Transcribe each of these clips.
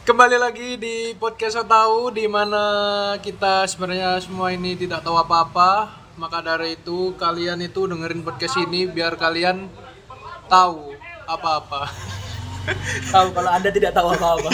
Kembali lagi di podcast So Tahu di mana kita sebenarnya semua ini tidak tahu apa-apa. Maka dari itu kalian itu dengerin podcast ini biar kalian tahu apa-apa. tahu kalau anda tidak tahu apa-apa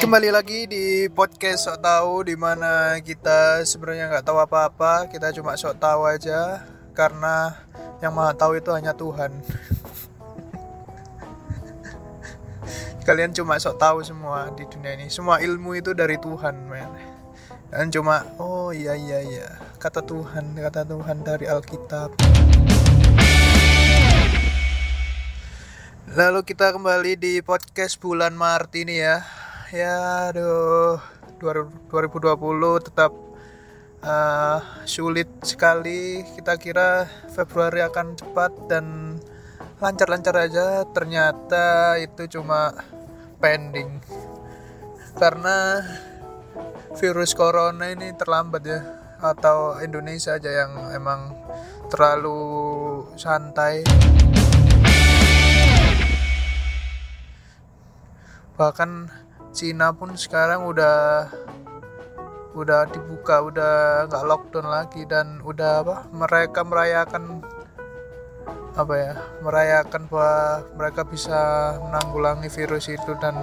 Kembali lagi di podcast Sok Tahu di mana kita sebenarnya nggak tahu apa-apa, kita cuma sok tahu aja karena yang maha tahu itu hanya Tuhan. Kalian cuma sok tahu semua di dunia ini. Semua ilmu itu dari Tuhan, men. Dan cuma oh iya iya iya, kata Tuhan, kata Tuhan dari Alkitab. Lalu kita kembali di podcast bulan Maret ini ya. Ya, aduh, 2020 tetap uh, sulit sekali. Kita kira Februari akan cepat dan lancar-lancar aja. Ternyata itu cuma pending. Karena virus corona ini terlambat ya atau Indonesia aja yang emang terlalu santai. bahkan Cina pun sekarang udah udah dibuka udah nggak lockdown lagi dan udah apa mereka merayakan apa ya merayakan bahwa mereka bisa menanggulangi virus itu dan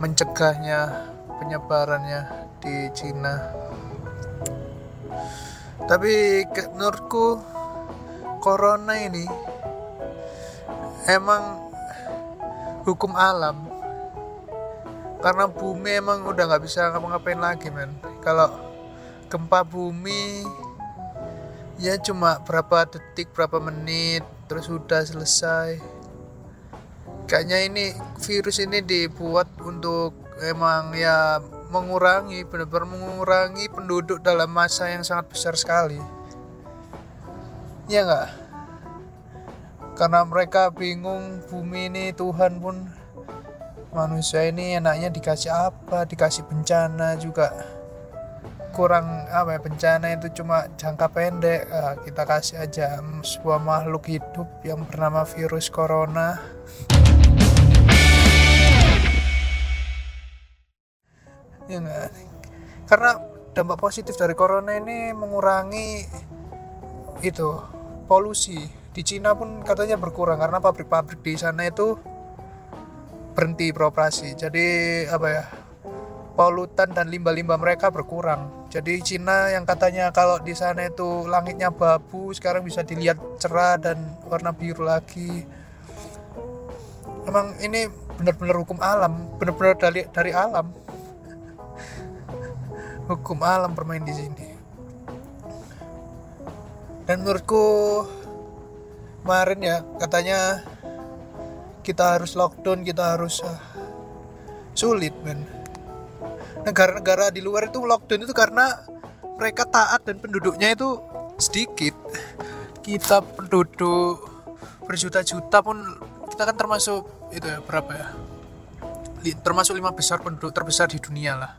mencegahnya penyebarannya di Cina. Tapi menurutku corona ini emang hukum alam karena bumi emang udah nggak bisa ngapa-ngapain lagi men. Kalau gempa bumi ya cuma berapa detik berapa menit terus udah selesai. Kayaknya ini virus ini dibuat untuk emang ya mengurangi benar-benar mengurangi penduduk dalam masa yang sangat besar sekali. Ya enggak karena mereka bingung bumi ini Tuhan pun manusia ini enaknya dikasih apa dikasih bencana juga. Kurang apa ya bencana itu cuma jangka pendek. Nah, kita kasih aja sebuah makhluk hidup yang bernama virus corona. Ya enggak? Karena dampak positif dari corona ini mengurangi itu polusi. Di Cina pun katanya berkurang karena pabrik-pabrik di sana itu berhenti beroperasi. Jadi apa ya polutan dan limbah-limbah mereka berkurang. Jadi Cina yang katanya kalau di sana itu langitnya babu sekarang bisa dilihat cerah dan warna biru lagi. Emang ini benar-benar hukum alam benar-benar dari dari alam. Hukum alam bermain di sini. Dan menurutku kemarin ya katanya kita harus lockdown kita harus uh, sulit men negara-negara di luar itu lockdown itu karena mereka taat dan penduduknya itu sedikit. Kita penduduk berjuta-juta pun kita kan termasuk itu ya berapa ya? Termasuk lima besar penduduk terbesar di dunia lah.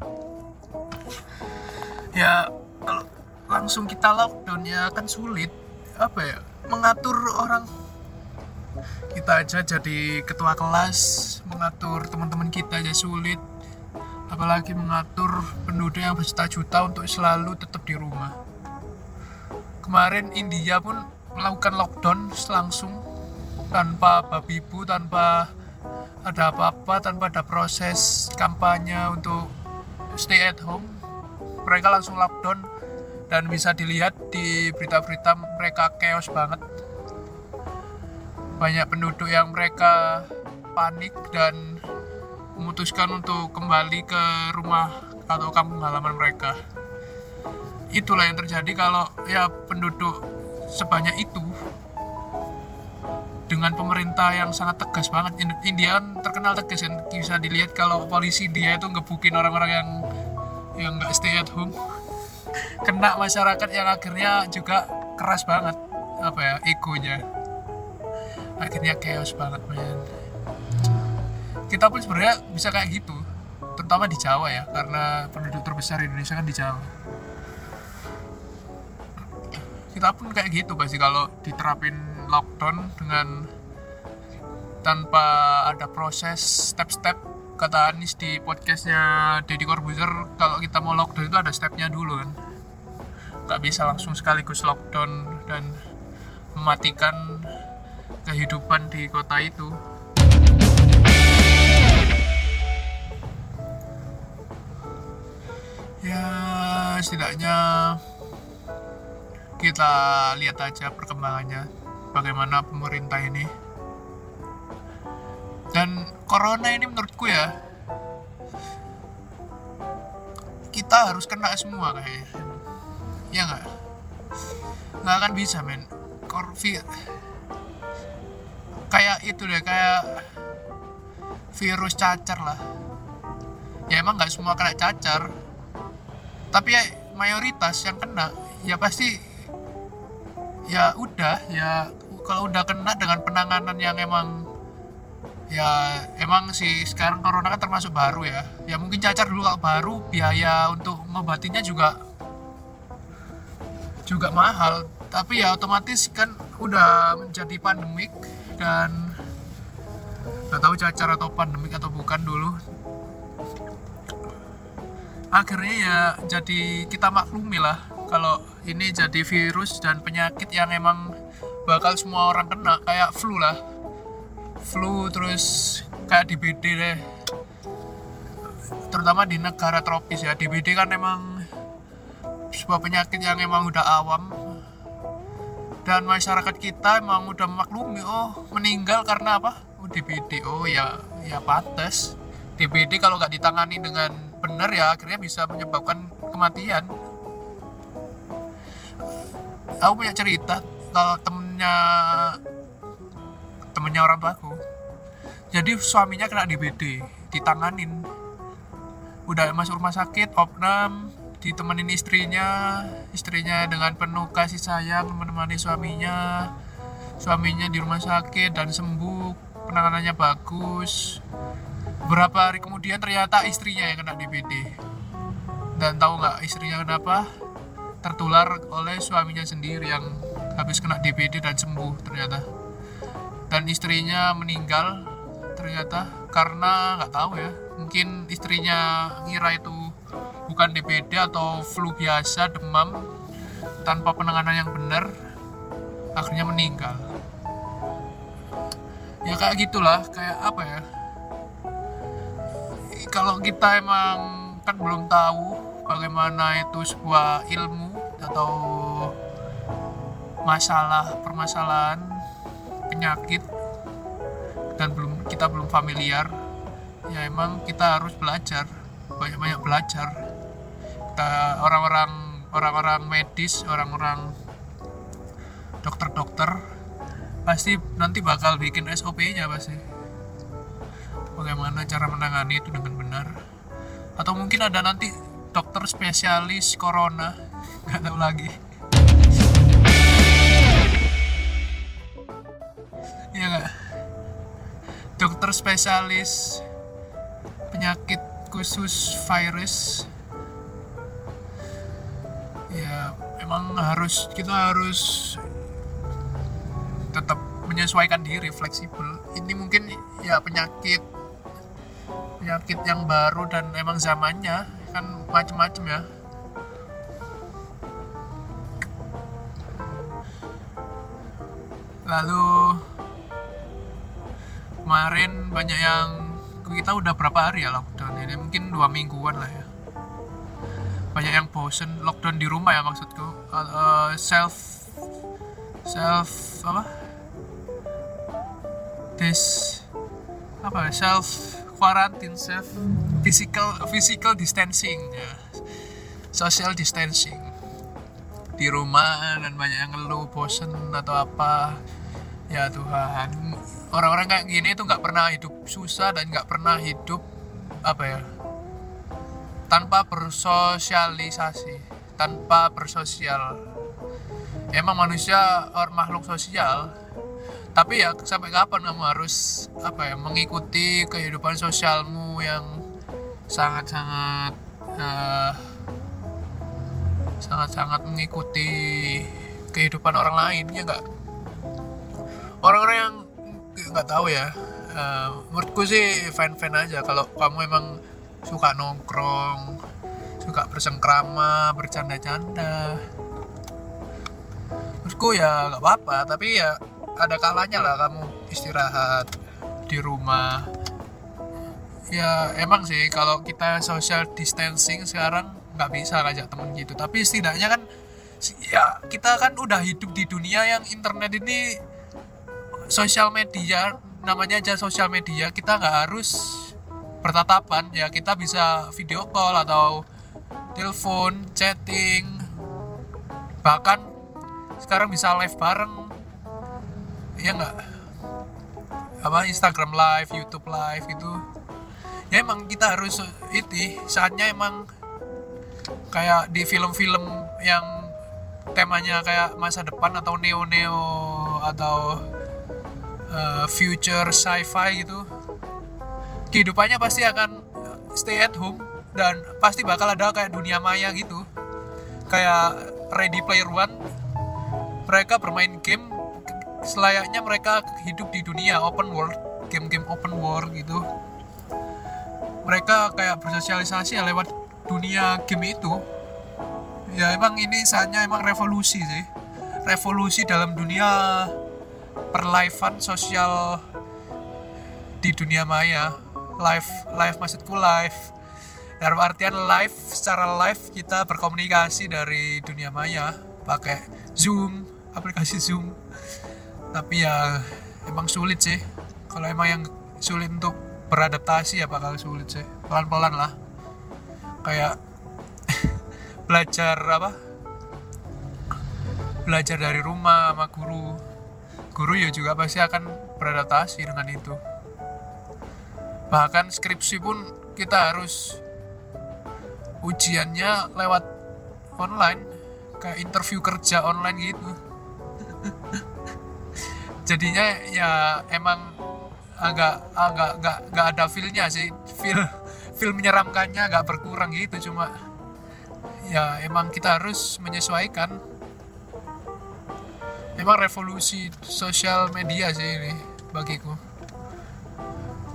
Ya langsung kita lockdown ya akan sulit. Apa ya? Mengatur orang kita aja jadi ketua kelas mengatur teman-teman kita aja sulit. Apalagi mengatur penduduk yang berjuta-juta untuk selalu tetap di rumah. Kemarin India pun melakukan lockdown langsung tanpa babi ibu tanpa ada apa-apa tanpa ada proses kampanye untuk stay at home. Mereka langsung lockdown dan bisa dilihat di berita-berita mereka chaos banget banyak penduduk yang mereka panik dan memutuskan untuk kembali ke rumah atau kampung halaman mereka. Itulah yang terjadi kalau ya penduduk sebanyak itu dengan pemerintah yang sangat tegas banget. In- India kan terkenal tegas kan bisa dilihat kalau polisi dia itu ngebukin orang-orang yang yang nggak stay at home. Kena masyarakat yang akhirnya juga keras banget apa ya egonya akhirnya chaos banget men. Kita pun sebenarnya bisa kayak gitu terutama di Jawa ya karena penduduk terbesar Indonesia kan di Jawa. Kita pun kayak gitu pasti kalau diterapin lockdown dengan tanpa ada proses step-step kata Anis di podcastnya Deddy Corbuzier kalau kita mau lockdown itu ada stepnya dulu kan. Nggak bisa langsung sekaligus lockdown dan mematikan kehidupan di kota itu. Ya setidaknya kita lihat aja perkembangannya bagaimana pemerintah ini. Dan corona ini menurutku ya kita harus kena semua kayaknya. Ya nggak? Nggak akan bisa men. Corvi kayak itu deh kayak virus cacar lah. Ya emang nggak semua kena cacar. Tapi ya mayoritas yang kena ya pasti ya udah ya kalau udah kena dengan penanganan yang emang ya emang sih sekarang corona kan termasuk baru ya. Ya mungkin cacar dulu baru biaya untuk ngobatinya juga juga mahal. Tapi ya otomatis kan udah menjadi pandemik dan nggak tahu cacar atau pandemik atau bukan dulu. Akhirnya ya jadi kita maklumi lah kalau ini jadi virus dan penyakit yang emang bakal semua orang kena kayak flu lah. Flu terus kayak DBD deh. Terutama di negara tropis ya DBD kan emang sebuah penyakit yang emang udah awam dan masyarakat kita emang udah memaklumi oh meninggal karena apa? Oh DBD oh ya ya pantas DBD kalau nggak ditangani dengan benar ya akhirnya bisa menyebabkan kematian. Aku punya cerita kalau temennya temennya orang tuaku. Jadi suaminya kena DBD ditanganin. Udah masuk rumah sakit opnam ditemenin istrinya istrinya dengan penuh kasih sayang menemani suaminya. Suaminya di rumah sakit dan sembuh penanganannya bagus. Beberapa hari kemudian ternyata istrinya yang kena DBD dan tahu nggak istrinya kenapa? Tertular oleh suaminya sendiri yang habis kena DBD dan sembuh ternyata. Dan istrinya meninggal ternyata karena nggak tahu ya. Mungkin istrinya ngira itu bukan DBD atau flu biasa demam tanpa penanganan yang benar akhirnya meninggal. Ya kayak gitulah kayak apa ya? Kalau kita emang kan belum tahu bagaimana itu sebuah ilmu atau masalah permasalahan penyakit dan belum kita belum familiar ya emang kita harus belajar banyak-banyak belajar orang-orang orang-orang medis orang-orang dokter-dokter pasti nanti bakal bikin SOP-nya pasti. Bagaimana cara menangani itu dengan benar. Atau mungkin ada nanti dokter spesialis corona nggak tahu lagi. Ya nggak? Dokter spesialis penyakit khusus virus ya emang harus kita harus tetap menyesuaikan diri fleksibel. Ini mungkin ya penyakit penyakit yang baru dan emang zamannya kan macem-macem ya. Lalu kemarin banyak yang kita udah berapa hari ya lockdown ini? Mungkin dua mingguan lah ya banyak yang bosen lockdown di rumah ya maksudku. Uh, self self apa? This apa ya, self quarantine self physical physical distancing ya. Social distancing. Di rumah dan banyak yang ngeluh bosen atau apa. Ya Tuhan orang-orang kayak gini tuh nggak pernah hidup susah dan nggak pernah hidup apa ya tanpa bersosialisasi tanpa bersosial. Emang manusia or makhluk sosial tapi ya sampai kapan kamu harus apa ya mengikuti kehidupan sosialmu yang sangat-sangat eh, sangat-sangat mengikuti kehidupan orang lain ya nggak? Orang-orang yang nggak tahu ya eh, menurutku sih fan-fan aja. Kalau kamu emang suka nongkrong suka bersengkrama bercanda-canda. Menurutku ya nggak apa-apa tapi ya ada kalanya lah kamu istirahat di rumah. Ya emang sih kalau kita social distancing sekarang nggak bisa ngajak temen gitu. Tapi setidaknya kan ya kita kan udah hidup di dunia yang internet ini sosial media namanya aja sosial media kita nggak harus bertatapan ya kita bisa video call atau telepon chatting bahkan sekarang bisa live bareng ya nggak? Apa Instagram live YouTube live gitu. Ya emang kita harus itu saatnya emang kayak di film-film yang temanya kayak masa depan atau neo-neo atau uh, future sci-fi gitu kehidupannya pasti akan stay at home dan pasti bakal ada kayak dunia maya gitu. Kayak Ready Player One mereka bermain game selayaknya mereka hidup di dunia open world game-game open world gitu. Mereka kayak bersosialisasi lewat dunia game itu. Ya emang ini saatnya emang revolusi sih. Revolusi dalam dunia perlivean sosial di dunia maya live live maksudku live. Dalam artian live secara live kita berkomunikasi dari dunia maya pakai zoom aplikasi zoom. Tapi ya emang sulit sih. Kalau emang yang sulit untuk beradaptasi ya bakal sulit sih. Pelan-pelan lah. Kayak belajar apa? Belajar dari rumah sama guru. Guru ya juga pasti akan beradaptasi dengan itu bahkan skripsi pun kita harus ujiannya lewat online kayak interview kerja online gitu. Jadinya ya emang agak agak gak, gak ada feelnya sih. Feel feel menyeramkannya agak berkurang gitu cuma ya emang kita harus menyesuaikan. Emang revolusi sosial media sih ini bagiku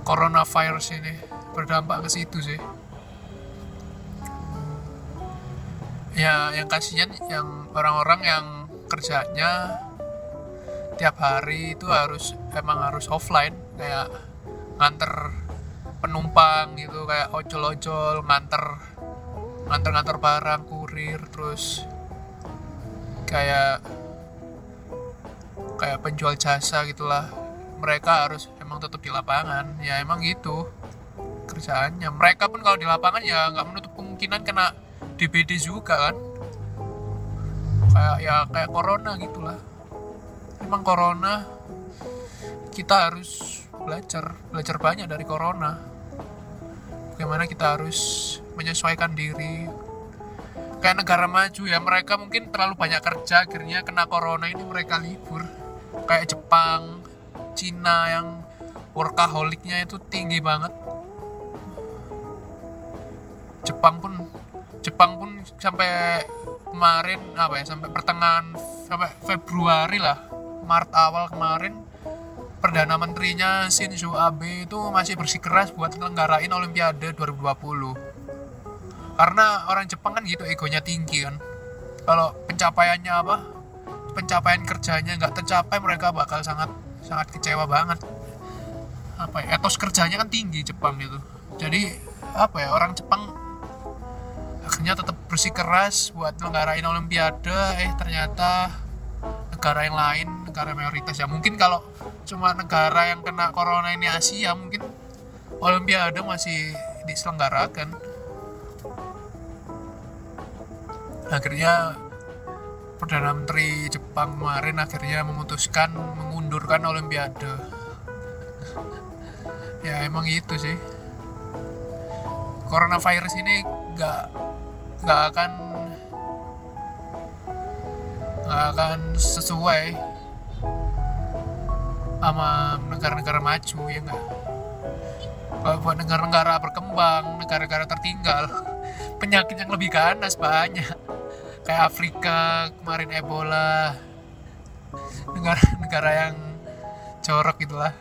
coronavirus ini berdampak ke situ sih. Ya yang kasihan yang orang-orang yang kerjanya tiap hari itu harus emang harus offline kayak nganter penumpang gitu kayak ojol-ojol nganter nganter-nganter barang kurir terus kayak kayak penjual jasa gitulah mereka harus emang tetap di lapangan. Ya emang gitu kerjaannya. Mereka pun kalau di lapangan ya nggak menutup kemungkinan kena DBD juga kan. Kayak ya kayak corona gitulah. Emang corona kita harus belajar belajar banyak dari corona. Bagaimana kita harus menyesuaikan diri. Kayak negara maju ya mereka mungkin terlalu banyak kerja akhirnya kena corona ini mereka libur. Kayak Jepang Cina yang workaholicnya itu tinggi banget. Jepang pun Jepang pun sampai kemarin apa ya sampai pertengahan sampai Februari lah Maret awal kemarin Perdana Menterinya Shinzo Abe itu masih bersikeras buat ngelenggarain Olimpiade 2020 karena orang Jepang kan gitu egonya tinggi kan. Kalau pencapaiannya apa pencapaian kerjanya nggak tercapai mereka bakal sangat sangat kecewa banget. Apa ya etos kerjanya kan tinggi Jepang itu. Jadi apa ya orang Jepang akhirnya tetap bersikeras buat ngelenggarain Olimpiade. Eh ternyata negara yang lain negara mayoritas. Ya mungkin kalau cuma negara yang kena corona ini Asia mungkin Olimpiade masih diselenggarakan. Akhirnya Perdana Menteri Jepang kemarin akhirnya memutuskan mengundurkan Olimpiade. Ya emang itu sih. Coronavirus ini nggak nggak akan nggak akan sesuai sama negara-negara maju ya nggak kalau buat negara-negara berkembang negara-negara tertinggal penyakit yang lebih ganas banyak kayak Afrika kemarin Ebola negara-negara yang jorok gitulah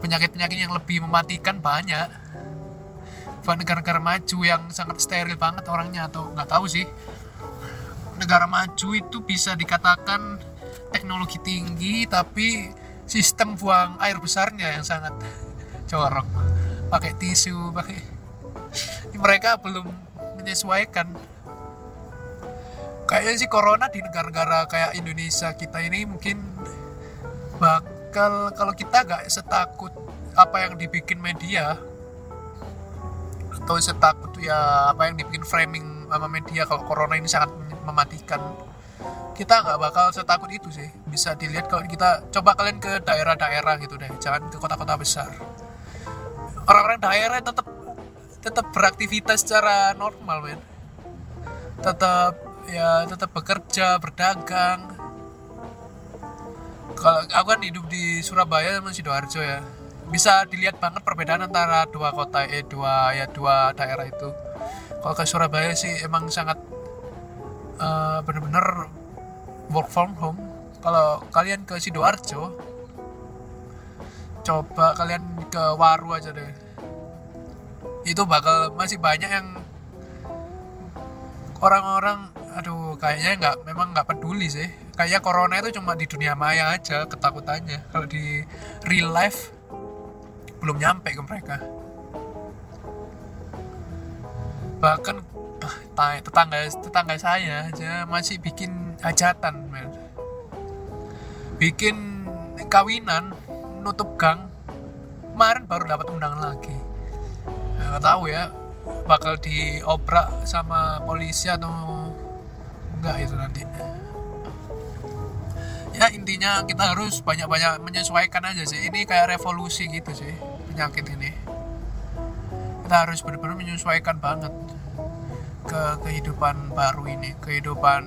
penyakit-penyakit yang lebih mematikan banyak. Buat negara-negara maju yang sangat steril banget orangnya atau nggak tahu sih. Negara maju itu bisa dikatakan teknologi tinggi tapi sistem buang air besarnya yang sangat corok pakai tisu pakai mereka belum menyesuaikan kayaknya sih corona di negara-negara kayak Indonesia kita ini mungkin bakal kalau kita gak setakut apa yang dibikin media atau setakut ya apa yang dibikin framing sama media kalau corona ini sangat mematikan kita nggak bakal setakut itu sih. Bisa dilihat kalau kita coba kalian ke daerah-daerah gitu deh jangan ke kota-kota besar. Orang-orang daerah tetap tetap beraktivitas secara normal men. Tetap ya tetap bekerja berdagang. Kalau aku kan hidup di Surabaya sama Sidoarjo ya. Bisa dilihat banget perbedaan antara dua kota eh dua ya dua daerah itu. Kalau ke Surabaya sih emang sangat uh, bener-bener work from home. Kalau kalian ke Sidoarjo coba kalian ke Waru aja deh. Itu bakal masih banyak yang orang-orang aduh kayaknya nggak memang nggak peduli sih. Kayaknya corona itu cuma di dunia maya aja ketakutannya. Kalau di real life belum nyampe ke mereka. Bahkan tetangga tetangga saya aja masih bikin hajatan men. Bikin kawinan nutup gang. Kemarin baru dapat undangan lagi. Nggak tahu ya bakal diobrak sama polisi atau enggak itu nanti ya intinya kita harus banyak-banyak menyesuaikan aja sih. Ini kayak revolusi gitu sih penyakit ini. Kita harus benar-benar menyesuaikan banget ke kehidupan baru ini kehidupan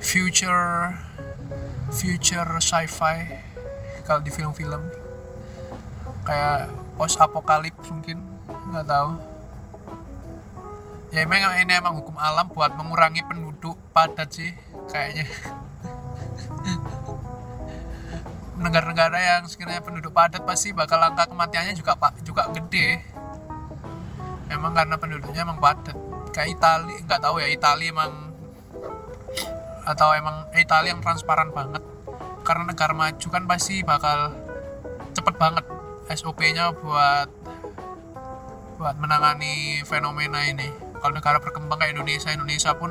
future future sci-fi kalau di film-film. Kayak post apokalips mungkin nggak tahu ya emang ini emang hukum alam buat mengurangi penduduk padat sih kayaknya. Negara-negara yang sekiranya penduduk padat pasti bakal angka kematiannya juga pak juga gede. Emang karena penduduknya emang padat. Kayak Itali nggak tahu ya Itali emang atau emang eh, Itali yang transparan banget. Karena negara maju kan pasti bakal cepet banget SOP-nya buat buat menangani fenomena ini kalau negara berkembang kayak Indonesia Indonesia pun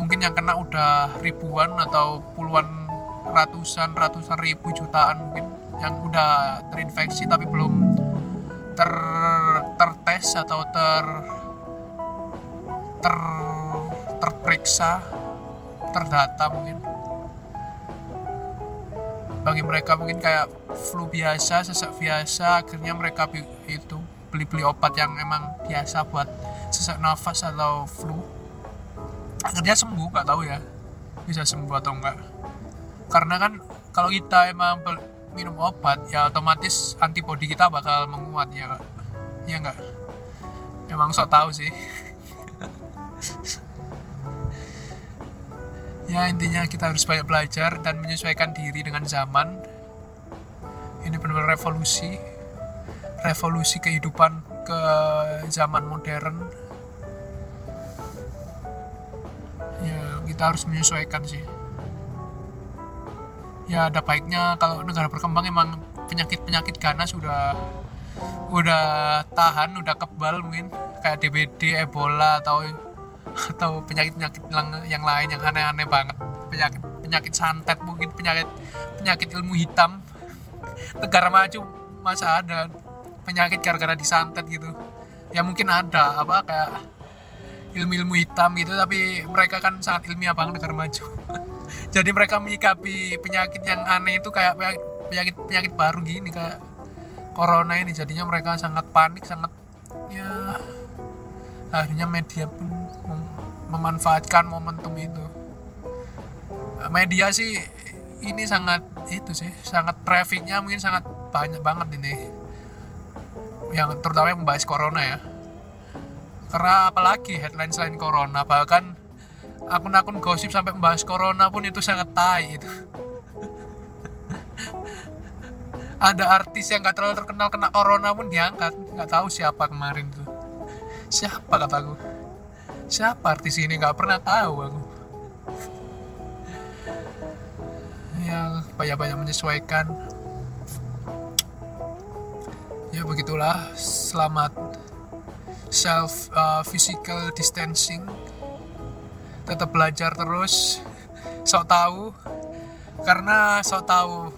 mungkin yang kena udah ribuan atau puluhan ratusan ratusan ribu jutaan mungkin yang udah terinfeksi tapi belum ter tertes atau ter ter terperiksa terdata mungkin. Bagi mereka mungkin kayak flu biasa sesak biasa akhirnya mereka itu beli-beli obat yang emang biasa buat sesak nafas atau flu. Akhirnya sembuh nggak tahu ya bisa sembuh atau enggak karena kan kalau kita emang minum obat ya otomatis antibodi kita bakal menguat ya ya enggak emang sok tahu sih. Ya intinya kita harus banyak belajar dan menyesuaikan diri dengan zaman. Ini benar-benar revolusi revolusi kehidupan ke zaman modern. Ya kita harus menyesuaikan sih. Ya ada baiknya kalau negara berkembang emang penyakit-penyakit ganas sudah udah tahan udah kebal mungkin. Kayak DBD, Ebola atau atau penyakit-penyakit yang lain yang aneh-aneh banget. Penyakit penyakit santet mungkin penyakit penyakit ilmu hitam. Negara maju masa ada penyakit gara-gara disantet gitu. Ya mungkin ada apa kayak ilmu-ilmu hitam gitu tapi mereka kan sangat ilmiah banget negara maju. Jadi mereka menyikapi penyakit yang aneh itu kayak penyakit penyakit baru gini kayak corona ini. Jadinya mereka sangat panik sangat ya akhirnya media pun mem- memanfaatkan momentum itu. Media sih ini sangat itu sih sangat trafficnya mungkin sangat banyak banget ini yang terutama yang membahas corona ya. Karena apalagi headline selain corona bahkan akun-akun gosip sampai membahas corona pun itu sangat tai itu. Ada artis yang gak terlalu terkenal kena corona pun diangkat. Nggak tahu siapa kemarin tuh. Siapa kataku siapa artis ini? Nggak pernah tahu aku. Yang banyak-banyak menyesuaikan ya begitulah. Selamat. Self uh, physical distancing. Tetap belajar terus. Sok tahu. Karena sok tahu.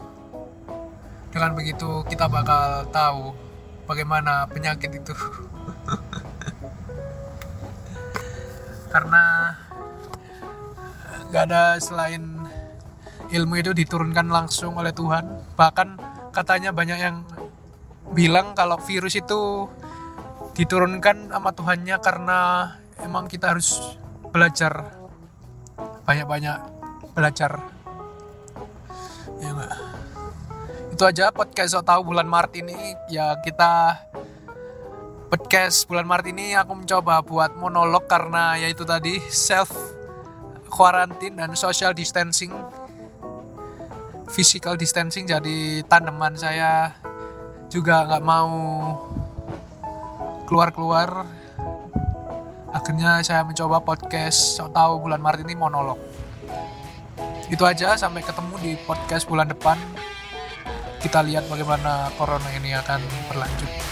Dengan begitu kita bakal tahu bagaimana penyakit itu. Karena gak ada selain ilmu itu diturunkan langsung oleh Tuhan. Bahkan katanya banyak yang bilang kalau virus itu diturunkan sama Tuhannya karena emang kita harus belajar banyak-banyak belajar. Ya enggak itu aja podcast so tahu bulan Maret ini. Ya kita podcast bulan Maret ini aku mencoba buat monolog karena ya itu tadi self quarantine dan social distancing. Physical distancing jadi tanaman saya juga nggak mau keluar-keluar. Akhirnya saya mencoba podcast so tahu bulan Maret ini monolog. Itu aja sampai ketemu di podcast bulan depan. Kita lihat bagaimana corona ini akan berlanjut